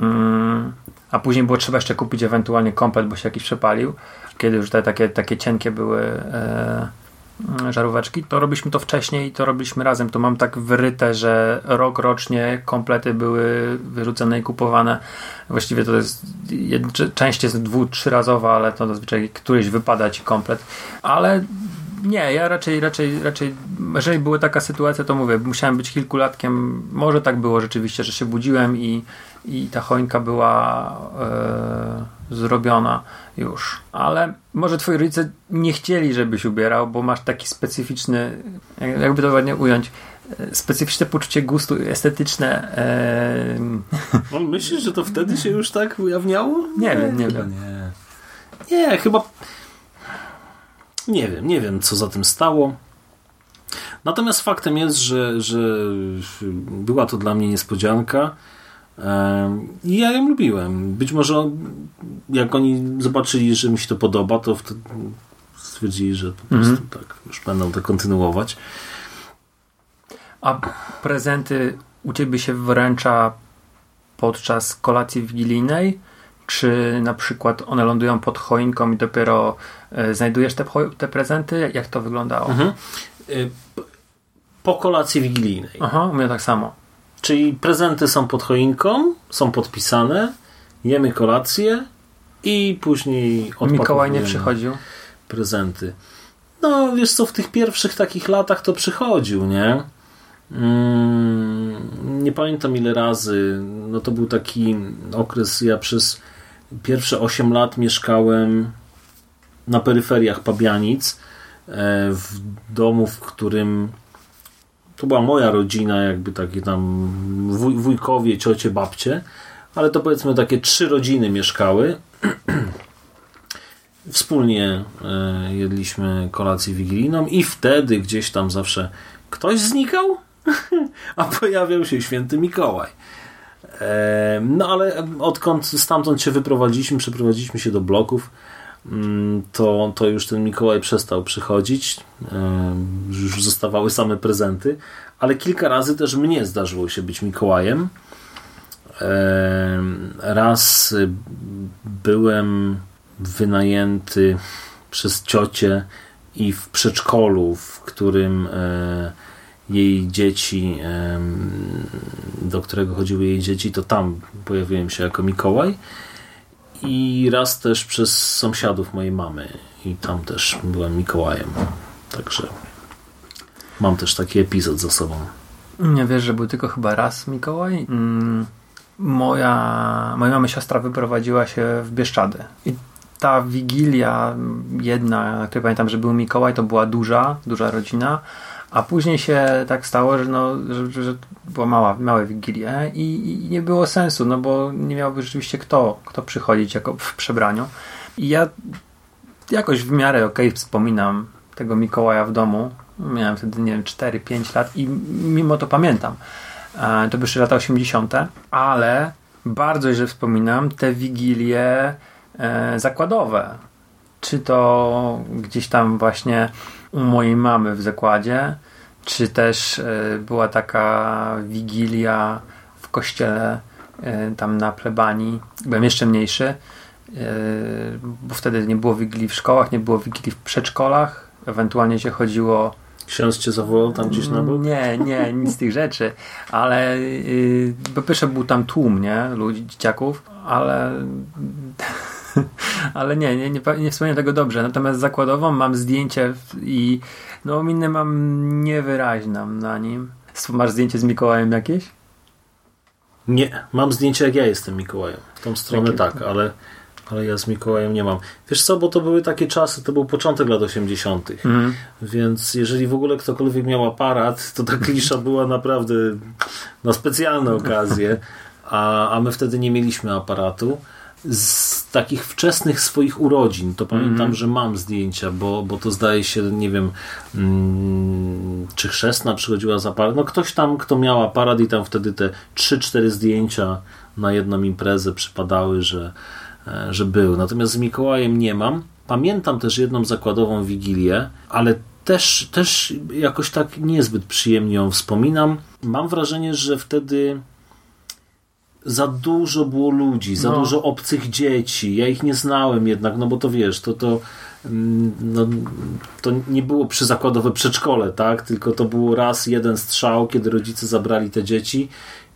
Speaker 1: Mm, a później było trzeba jeszcze kupić ewentualnie komplet, bo się jakiś przepalił. Kiedy już te takie, takie cienkie były e, żaróweczki, to robiliśmy to wcześniej i to robiliśmy razem. To mam tak wyryte, że rok rocznie komplety były wyrzucone i kupowane. Właściwie to jest część jest dwu, trzyrazowa, ale to zazwyczaj któryś wypada ci komplet. Ale nie, ja raczej, raczej, raczej, jeżeli była taka sytuacja, to mówię, musiałem być kilkulatkiem. Może tak było rzeczywiście, że się budziłem i, i ta choinka była e, zrobiona już. Ale może twoi rodzice nie chcieli, żebyś ubierał, bo masz taki specyficzny, jakby to ładnie ująć, e, specyficzne poczucie gustu estetyczne.
Speaker 2: E... myślisz, że to wtedy się już tak ujawniało?
Speaker 1: Nie, nie wiem, nie wiem.
Speaker 2: Nie. nie, chyba nie wiem, nie wiem co za tym stało. Natomiast faktem jest, że, że była to dla mnie niespodzianka. I ja ją lubiłem. Być może jak oni zobaczyli, że mi się to podoba, to stwierdzili, że po prostu mm -hmm. tak już będą to kontynuować.
Speaker 1: A prezenty u ciebie się wręcza podczas kolacji wigilijnej? Czy na przykład one lądują pod choinką i dopiero e, znajdujesz te, te prezenty? Jak to wyglądało? Mhm. E,
Speaker 2: po kolacji wigilijnej.
Speaker 1: Aha, u mnie tak samo.
Speaker 2: Czyli prezenty są pod choinką, są podpisane, jemy kolację i później
Speaker 1: Mikołaj nie przychodził?
Speaker 2: Prezenty. No, wiesz co, w tych pierwszych takich latach to przychodził, nie? Mm, nie pamiętam ile razy. No to był taki okres, ja przez pierwsze 8 lat mieszkałem na peryferiach Pabianic, e, w domu, w którym to była moja rodzina, jakby takie tam wuj, wujkowie, ciocie, babcie, ale to powiedzmy takie trzy rodziny mieszkały. Wspólnie e, jedliśmy kolację wigilijną i wtedy gdzieś tam zawsze ktoś znikał, a pojawiał się święty Mikołaj. E, no ale odkąd stamtąd się wyprowadziliśmy, przeprowadziliśmy się do bloków, to, to już ten Mikołaj przestał przychodzić. E, już zostawały same prezenty, ale kilka razy też mnie zdarzyło się być Mikołajem. E, raz byłem wynajęty przez ciocię i w przedszkolu, w którym jej dzieci, do którego chodziły jej dzieci, to tam pojawiłem się jako Mikołaj. I raz też przez sąsiadów mojej mamy. I tam też byłem Mikołajem. Także mam też taki epizod za sobą.
Speaker 1: Nie wiesz, że był tylko chyba raz Mikołaj? Mm, moja, moja mama siostra wyprowadziła się w Bieszczady. I ta wigilia jedna, na której pamiętam, że był Mikołaj, to była duża, duża rodzina. A później się tak stało, że, no, że, że była mała, małe wigilie i, i nie było sensu, no bo nie miałby rzeczywiście kto, kto przychodzić jako w przebraniu. I ja jakoś w miarę okej okay, wspominam tego Mikołaja w domu. Miałem wtedy, nie wiem, 4-5 lat i mimo to pamiętam. E, to były lata 80., ale bardzo źle wspominam te wigilie e, zakładowe. Czy to gdzieś tam właśnie u mojej mamy w zakładzie, czy też e, była taka wigilia w kościele tam na plebanii. Byłem jeszcze mniejszy, bo wtedy nie było wigilii w szkołach, nie było wigilii w przedszkolach. Ewentualnie się chodziło
Speaker 2: Ksiądz cię zawołał tam gdzieś na bok?
Speaker 1: Nie, nie, nic z tych rzeczy. Ale yy, po pierwsze był tam tłum, nie? Ludzi, dzieciaków, ale ale nie, nie, nie, nie wspomnę tego dobrze. Natomiast zakładową mam zdjęcie i no minę mam niewyraźną na nim. Masz zdjęcie z Mikołajem jakieś?
Speaker 2: Nie, mam zdjęcie jak ja jestem Mikołajem. W tą stronę tak, ale ale ja z Mikołajem nie mam. Wiesz co, bo to były takie czasy, to był początek lat 80., mm. więc jeżeli w ogóle ktokolwiek miał aparat, to ta klisza była naprawdę na specjalne okazje, a, a my wtedy nie mieliśmy aparatu. Z takich wczesnych swoich urodzin, to pamiętam, mm. że mam zdjęcia, bo, bo to zdaje się, nie wiem, mm, czy chrzestna przychodziła z aparat. No ktoś tam, kto miał aparat i tam wtedy te 3-4 zdjęcia na jedną imprezę przypadały, że, E, że był. Natomiast z Mikołajem nie mam. Pamiętam też jedną zakładową wigilię, ale też, też jakoś tak niezbyt przyjemnie ją wspominam. Mam wrażenie, że wtedy za dużo było ludzi, za no. dużo obcych dzieci. Ja ich nie znałem jednak, no bo to wiesz, to to mm, no, to nie było przyzakładowe przedszkole, tak? Tylko to było raz jeden strzał, kiedy rodzice zabrali te dzieci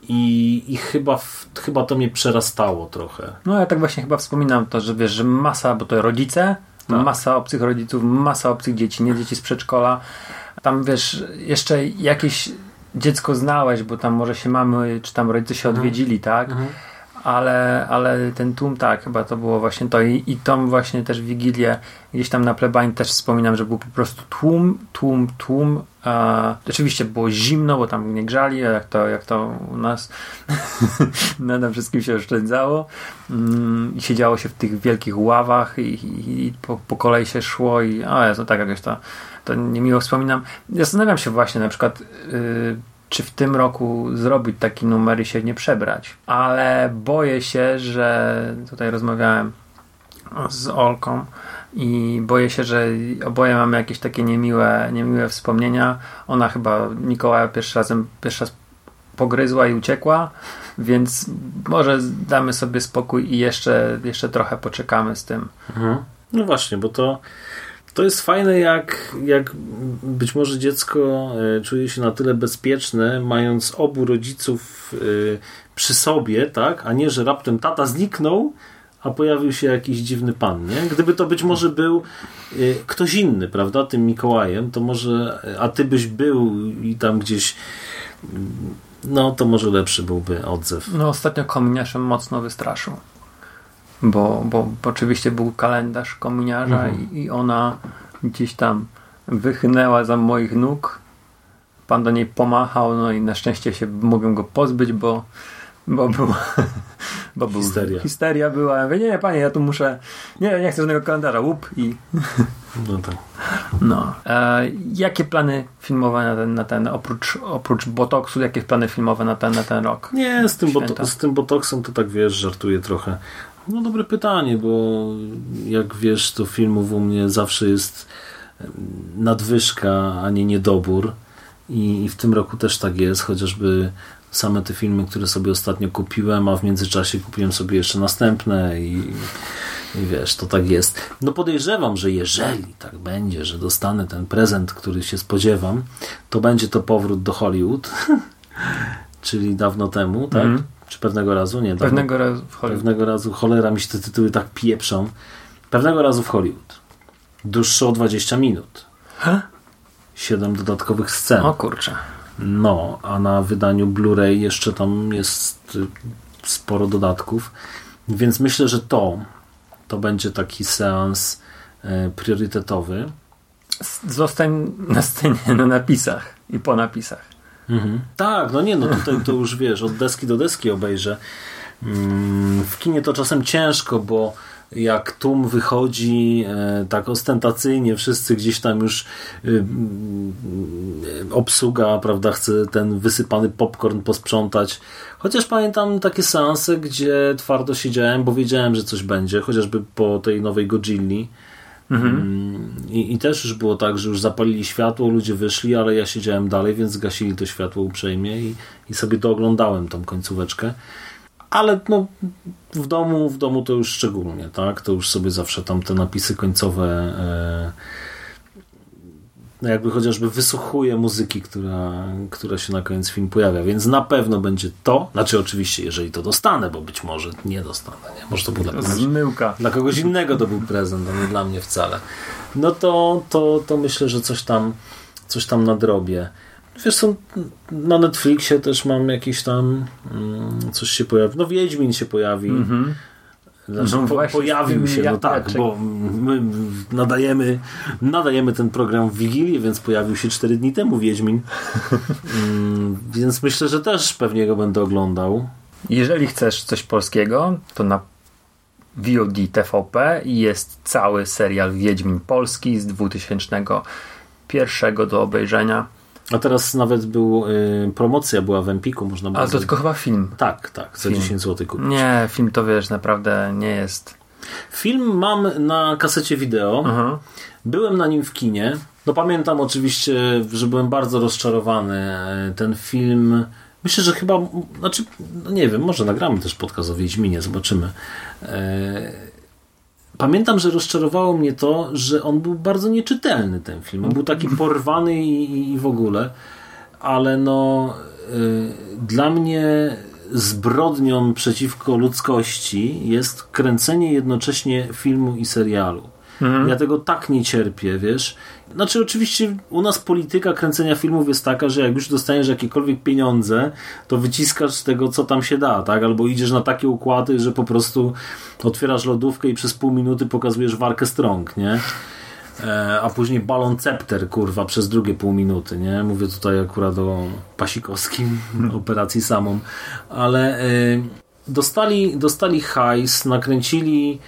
Speaker 2: i, i chyba, chyba to mnie przerastało trochę.
Speaker 1: No ja tak właśnie chyba wspominam to, że wiesz, że masa, bo to rodzice, tak. masa obcych rodziców, masa obcych dzieci, nie dzieci z przedszkola. Tam wiesz, jeszcze jakieś dziecko znałeś, bo tam może się mamy, czy tam rodzice się mhm. odwiedzili, tak? Mhm ale, ale ten tłum tak, chyba to było właśnie to i, i tą właśnie też Wigilię gdzieś tam na plebanii też wspominam, że był po prostu tłum, tłum, tłum e, oczywiście było zimno, bo tam nie grzali, jak to, jak to u nas na tym wszystkim się oszczędzało mm, i siedziało się w tych wielkich ławach i, i, i po, po, kolei się szło i o Jezu, tak jakoś to, to niemiło wspominam. Zastanawiam się właśnie na przykład yy, czy w tym roku zrobić taki numer i się nie przebrać. Ale boję się, że tutaj rozmawiałem z Olką i boję się, że oboje mamy jakieś takie niemiłe, niemiłe wspomnienia. Ona chyba Mikołaja pierwszy, razem, pierwszy raz pogryzła i uciekła, więc może damy sobie spokój i jeszcze, jeszcze trochę poczekamy z tym.
Speaker 2: Mhm. No właśnie, bo to to jest fajne, jak, jak być może dziecko e, czuje się na tyle bezpieczne, mając obu rodziców e, przy sobie, tak? A nie, że raptem tata zniknął, a pojawił się jakiś dziwny pan, nie? Gdyby to być może był e, ktoś inny, prawda? Tym Mikołajem, to może, a ty byś był i tam gdzieś no to może lepszy byłby odzew.
Speaker 1: No ostatnio kominiarzem mocno wystraszył bo, bo, oczywiście był kalendarz kominiarza mhm. i, i, ona gdzieś tam wychnęła za moich nóg. Pan do niej pomachał, no i na szczęście się mogłem go pozbyć, bo, bo był. Bo był histeria. histeria była. Ja mówię, nie, panie, ja tu muszę. Nie, nie chcę żadnego kalendarza. Łup i.
Speaker 2: No tak.
Speaker 1: No. E, jakie plany filmowe na ten, na ten oprócz, oprócz botoksu, jakie plany filmowe na ten, na ten rok?
Speaker 2: Nie, z tym, z tym botoksem to tak wiesz, żartuję trochę. No dobre pytanie, bo jak wiesz, to filmów u mnie zawsze jest nadwyżka, a nie niedobór. I, I w tym roku też tak jest, chociażby same te filmy, które sobie ostatnio kupiłem, a w międzyczasie kupiłem sobie jeszcze następne i, i wiesz, to tak jest. No podejrzewam, że jeżeli tak będzie, że dostanę ten prezent, który się spodziewam, to będzie to powrót do Hollywood, czyli dawno temu, tak? Mm. Czy pewnego razu? Nie.
Speaker 1: Pewnego razu w
Speaker 2: Hollywood. Pewnego razu, cholera mi się te tytuły tak pieprzą. Pewnego razu w Hollywood. Dłuższe o 20 minut.
Speaker 1: Ha?
Speaker 2: 7 dodatkowych scen.
Speaker 1: O kurczę.
Speaker 2: No, a na wydaniu Blu-ray jeszcze tam jest y, sporo dodatków. Więc myślę, że to to będzie taki seans e, priorytetowy.
Speaker 1: Zostań na scenie, na napisach i po napisach.
Speaker 2: Mhm. Tak, no nie, no tutaj to już wiesz, od deski do deski obejrzę. Mm, w kinie to czasem ciężko, bo jak tłum wychodzi e, tak ostentacyjnie, wszyscy gdzieś tam już y, y, obsługa, prawda, chce ten wysypany popcorn posprzątać. Chociaż pamiętam takie seanse, gdzie twardo siedziałem, bo wiedziałem, że coś będzie, chociażby po tej nowej Godzilli. Mhm. I, I też już było tak, że już zapalili światło, ludzie wyszli, ale ja siedziałem dalej, więc zgasili to światło uprzejmie i, i sobie to oglądałem, tą końcóweczkę. Ale no, w domu, w domu to już szczególnie, tak? To już sobie zawsze tam te napisy końcowe e, no jakby chociażby wysłuchuję muzyki, która, która się na koniec film pojawia, więc na pewno będzie to, znaczy oczywiście, jeżeli to dostanę, bo być może nie dostanę, nie? może to był dla kogoś,
Speaker 1: Zmyłka.
Speaker 2: dla kogoś innego to był prezent, a nie dla mnie wcale. No to, to, to myślę, że coś tam, coś tam nadrobię. Wiesz co, na Netflixie też mam jakiś tam mm, coś się pojawi. No Wiedźmin się pojawi.
Speaker 1: Mhm.
Speaker 2: Znaczy,
Speaker 1: No
Speaker 2: po, pojawił się, no tak, bo my nadajemy, nadajemy ten program w Wigilię, więc pojawił się 4 dni temu Wiedźmin. Mm, więc myślę, że też pewnie go będę oglądał.
Speaker 1: Jeżeli chcesz coś polskiego, to na VOD TVP jest cały serial Wiedźmin Polski z 2001 do obejrzenia.
Speaker 2: A teraz nawet był, y, promocja była w Empiku, można było...
Speaker 1: Ale to tylko chyba film.
Speaker 2: Tak, tak, za
Speaker 1: Film.
Speaker 2: 10 zł kupić.
Speaker 1: Nie, film to wiesz, naprawdę nie jest.
Speaker 2: Film mam na kasecie wideo.
Speaker 1: Aha.
Speaker 2: Byłem na nim w kinie. No pamiętam oczywiście, że byłem bardzo rozczarowany. E, Ten film, myślę, że chyba, znaczy, no nie wiem, może nagramy też podcast o Wiedźminie, zobaczymy. E, Pamiętam, że rozczarowało mnie to, że on był bardzo nieczytelny ten film. On był taki porwany i, i- w ogóle, ale no y, dla mnie zbrodnią przeciwko ludzkości jest kręcenie jednocześnie filmu i serialu. Ja tego tak nie cierpię, wiesz. Znaczy, oczywiście u nas polityka kręcenia filmów jest taka, że jak już dostaniesz jakiekolwiek pieniądze, to wyciskasz z tego, co tam się da, tak? Albo idziesz na takie układy, że po prostu otwierasz lodówkę i przez pół minuty pokazujesz walkę strąg, nie? E, a później balon cepter, kurwa, przez drugie pół minuty, nie? Mówię tutaj akurat o Pasikowskim, operacji samą, ale e, dostali, dostali hajs, nakręcili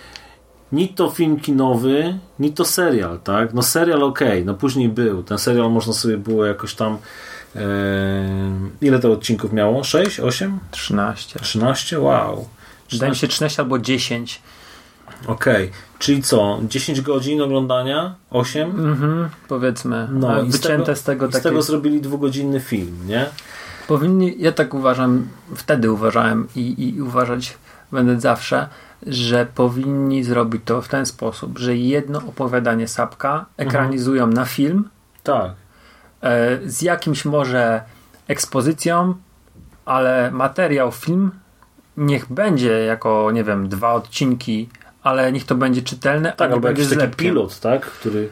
Speaker 2: ni to film kinowy, ni to serial, tak? No serial okej, no później był. Ten serial można sobie było jakoś tam e, ile to odcinków miało? 6? 8?
Speaker 1: 13.
Speaker 2: 13? Wow.
Speaker 1: Wydaje mi się 13 albo 10.
Speaker 2: Okej, czyli co? 10 godzin oglądania? 8?
Speaker 1: Mhm, powiedzmy.
Speaker 2: No, i
Speaker 1: wycięte z tego
Speaker 2: z
Speaker 1: takie.
Speaker 2: tego zrobili dwugodzinny film, nie?
Speaker 1: Powinni, ja tak uważam, wtedy uważałem i, i uważać będę zawsze, że powinni zrobić to w ten sposób, że jedno opowiadanie Sapka ekranizują na film
Speaker 2: Tak.
Speaker 1: e, z jakimś może ekspozycją, ale materiał film niech będzie jako, nie wiem, dwa odcinki, ale niech to będzie czytelne, a
Speaker 2: Tak, albo
Speaker 1: będzie
Speaker 2: taki pilot, tak? Który...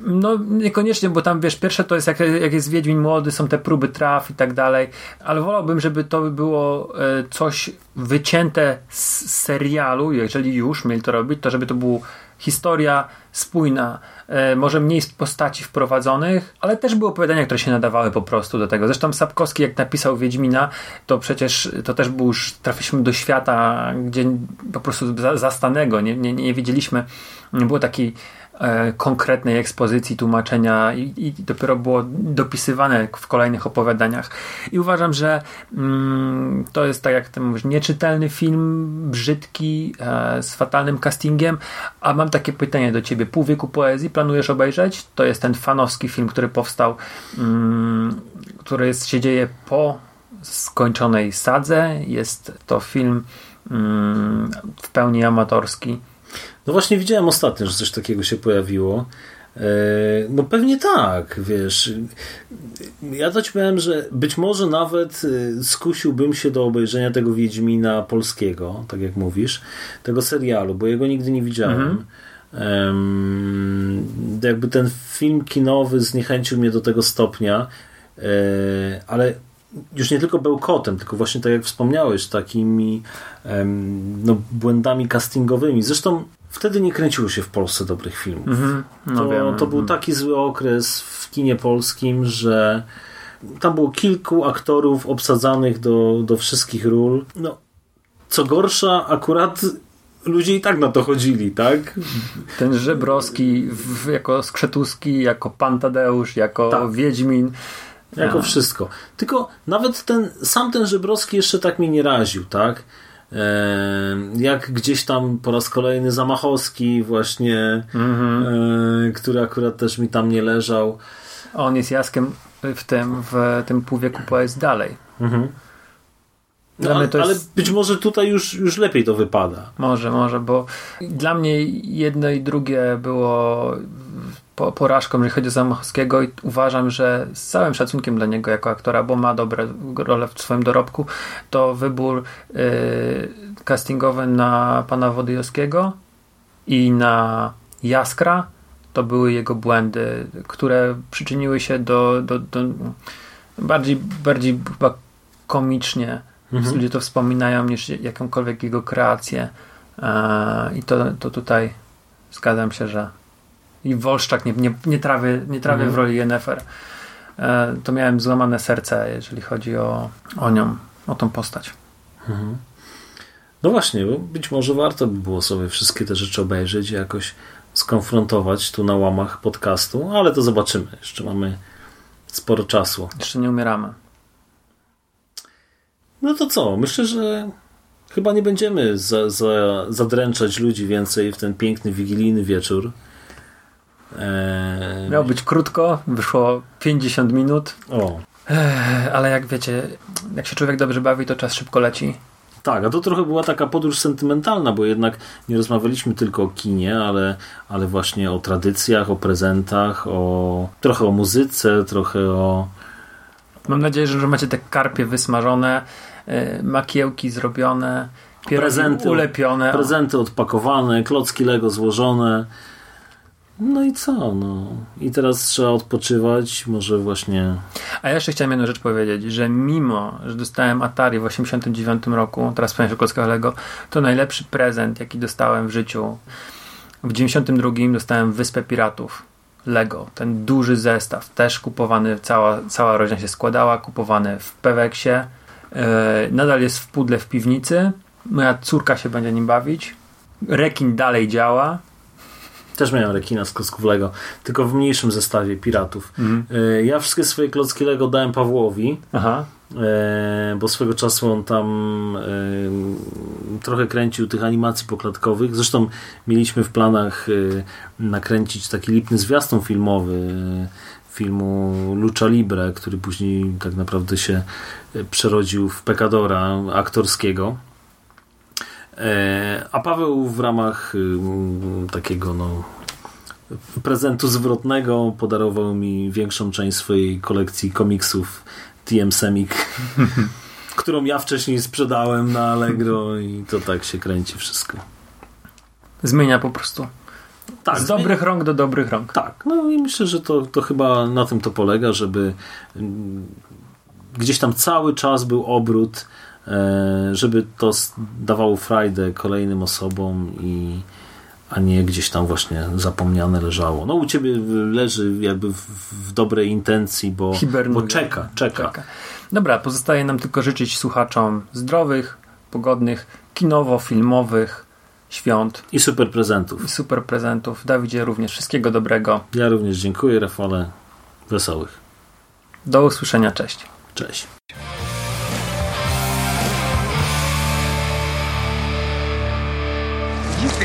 Speaker 1: No niekoniecznie, bo tam wiesz, pierwsze to jest jak, jak jest Wiedźmin młody, są te próby traw i tak dalej, ale wolałbym, żeby to było e, coś wycięte z serialu, jeżeli już mieli to robić, to żeby to była historia spójna, e, może mniej postaci wprowadzonych, ale też były opowiadania, które się nadawały po prostu do tego. Zresztą Sapkowski jak napisał Wiedźmina, to przecież to też był już, trafiliśmy do świata, gdzie po prostu za- zastanego, nie, nie, nie wiedzieliśmy, było takiej e, konkretnej ekspozycji, tłumaczenia i, i dopiero było dopisywane w kolejnych opowiadaniach. I uważam, że mm, to jest tak jak ty mówisz, nieczytelny film, brzydki, e, z fatalnym castingiem, a mam takie pytanie do ciebie. Pół wieku poezji planujesz obejrzeć? To jest ten fanowski film, który powstał, mm, który jest, się dzieje po skończonej sadze. Jest to film mm, w pełni amatorski.
Speaker 2: No właśnie widziałem ostatnio, że coś takiego się pojawiło. E, No pewnie tak, wiesz. Ja to ci powiem, że być może nawet e, skusiłbym się do obejrzenia tego Wiedźmina polskiego, tak jak mówisz, tego serialu, bo jego nigdy nie widziałem. Em, jakby ten film kinowy zniechęcił mnie do tego stopnia, e, ale już nie tylko bełkotem, tylko właśnie tak jak wspomniałeś, takimi no, błędami castingowymi. Zresztą wtedy nie kręciło się w Polsce dobrych filmów.
Speaker 1: No
Speaker 2: to, to był taki zły okres w kinie polskim, że tam było kilku aktorów obsadzanych do, do wszystkich ról. No, co gorsza, akurat ludzie i tak na to chodzili, tak?
Speaker 1: Ten Żebrowski jako Skrzetuski, jako Pan Tadeusz, jako
Speaker 2: Tak.
Speaker 1: Wiedźmin.
Speaker 2: Jako wszystko. Tylko nawet ten, sam ten Żebrowski jeszcze tak mnie nie raził, tak? Jak gdzieś tam po raz kolejny Zamachowski właśnie, e, który akurat też mi tam nie leżał.
Speaker 1: On jest Jaskiem w tym, w tym półwieku poezji dalej.
Speaker 2: No,
Speaker 1: Dla mnie
Speaker 2: ale,
Speaker 1: to
Speaker 2: ale
Speaker 1: jest-
Speaker 2: być może tutaj już, już lepiej to wypada.
Speaker 1: Może, może, bo dla mnie jedno i drugie było po, porażką, jeżeli chodzi o Zamachowskiego i uważam, że z całym szacunkiem dla niego jako aktora, bo ma dobre role w swoim dorobku, to wybór y, castingowy na pana Wodojowskiego i na Jaskra to były jego błędy, które przyczyniły się do, do, do bardziej, bardziej chyba komicznie ludzie to wspominają niż jakąkolwiek jego kreację. E, i to, to tutaj zgadzam się, że i Wolszczak nie, nie, nie trawię, nie trawię w roli Yennefer E, to miałem złamane serce jeżeli chodzi o, o nią, o tą postać
Speaker 2: No właśnie, być może warto by było sobie wszystkie te rzeczy obejrzeć i jakoś skonfrontować tu na łamach podcastu, ale to zobaczymy. Jeszcze mamy sporo czasu.
Speaker 1: jeszcze nie umieramy
Speaker 2: No to co? Myślę, że chyba nie będziemy za, za, zadręczać ludzi więcej w ten piękny wigilijny wieczór. Eee,
Speaker 1: miało być krótko, wyszło 50 minut
Speaker 2: o,
Speaker 1: Ech, ale jak wiecie jak się człowiek dobrze bawi to czas szybko leci
Speaker 2: tak, a to trochę była taka podróż sentymentalna, bo jednak nie rozmawialiśmy tylko o kinie, ale, ale właśnie o tradycjach, o prezentach, o trochę o muzyce, trochę o.
Speaker 1: Mam nadzieję, że macie te karpie wysmażone, y, makiełki zrobione,
Speaker 2: Prezenty.
Speaker 1: ulepione.
Speaker 2: Prezenty odpakowane, klocki Lego złożone. No i co? No. I teraz trzeba odpoczywać, może właśnie.
Speaker 1: A ja jeszcze chciałem jedną rzecz powiedzieć, że mimo, że dostałem Atari w 89 roku, teraz powiem się o klockach Lego, to najlepszy prezent, jaki dostałem w życiu. W 92 dostałem Wyspę Piratów. Lego, ten duży zestaw, też kupowany, cała, cała rodzina się składała, kupowany w Peweksie. Yy, nadal jest w pudle w piwnicy. Moja córka się będzie nim bawić. Rekin dalej działa.
Speaker 2: Też miałem rekina z klocków Lego, tylko w mniejszym zestawie piratów. E, Ja wszystkie swoje klocki Lego dałem Pawłowi,
Speaker 1: Aha.
Speaker 2: e, bo swego czasu on tam e, trochę kręcił tych animacji poklatkowych. Zresztą mieliśmy w planach nakręcić taki lipny zwiastun filmowy filmu Lucha Libre, który później tak naprawdę się przerodził w Pekadora aktorskiego. E, A Paweł w ramach y, takiego no, prezentu zwrotnego podarował mi większą część swojej kolekcji komiksów TM Semik, którą ja wcześniej sprzedałem na Allegro i to tak się kręci wszystko.
Speaker 1: Zmienia po prostu.
Speaker 2: Tak,
Speaker 1: Z dobrych rąk do dobrych rąk.
Speaker 2: Tak, no i myślę, że to, to chyba na tym to polega, żeby mm, gdzieś tam cały czas był obrót, żeby to dawało frajdę kolejnym osobom i a nie gdzieś tam właśnie zapomniane leżało. No u ciebie leży jakby w, w dobrej intencji, bo,
Speaker 1: Hibernuje.
Speaker 2: bo czeka, czeka.
Speaker 1: Czeka. Dobra, pozostaje nam tylko życzyć słuchaczom zdrowych, pogodnych, kinowo-filmowych świąt
Speaker 2: I super prezentów.
Speaker 1: i super prezentów. Dawidzie również wszystkiego dobrego.
Speaker 2: Ja również dziękuję, Rafale. Wesołych.
Speaker 1: Do usłyszenia, cześć.
Speaker 2: Cześć.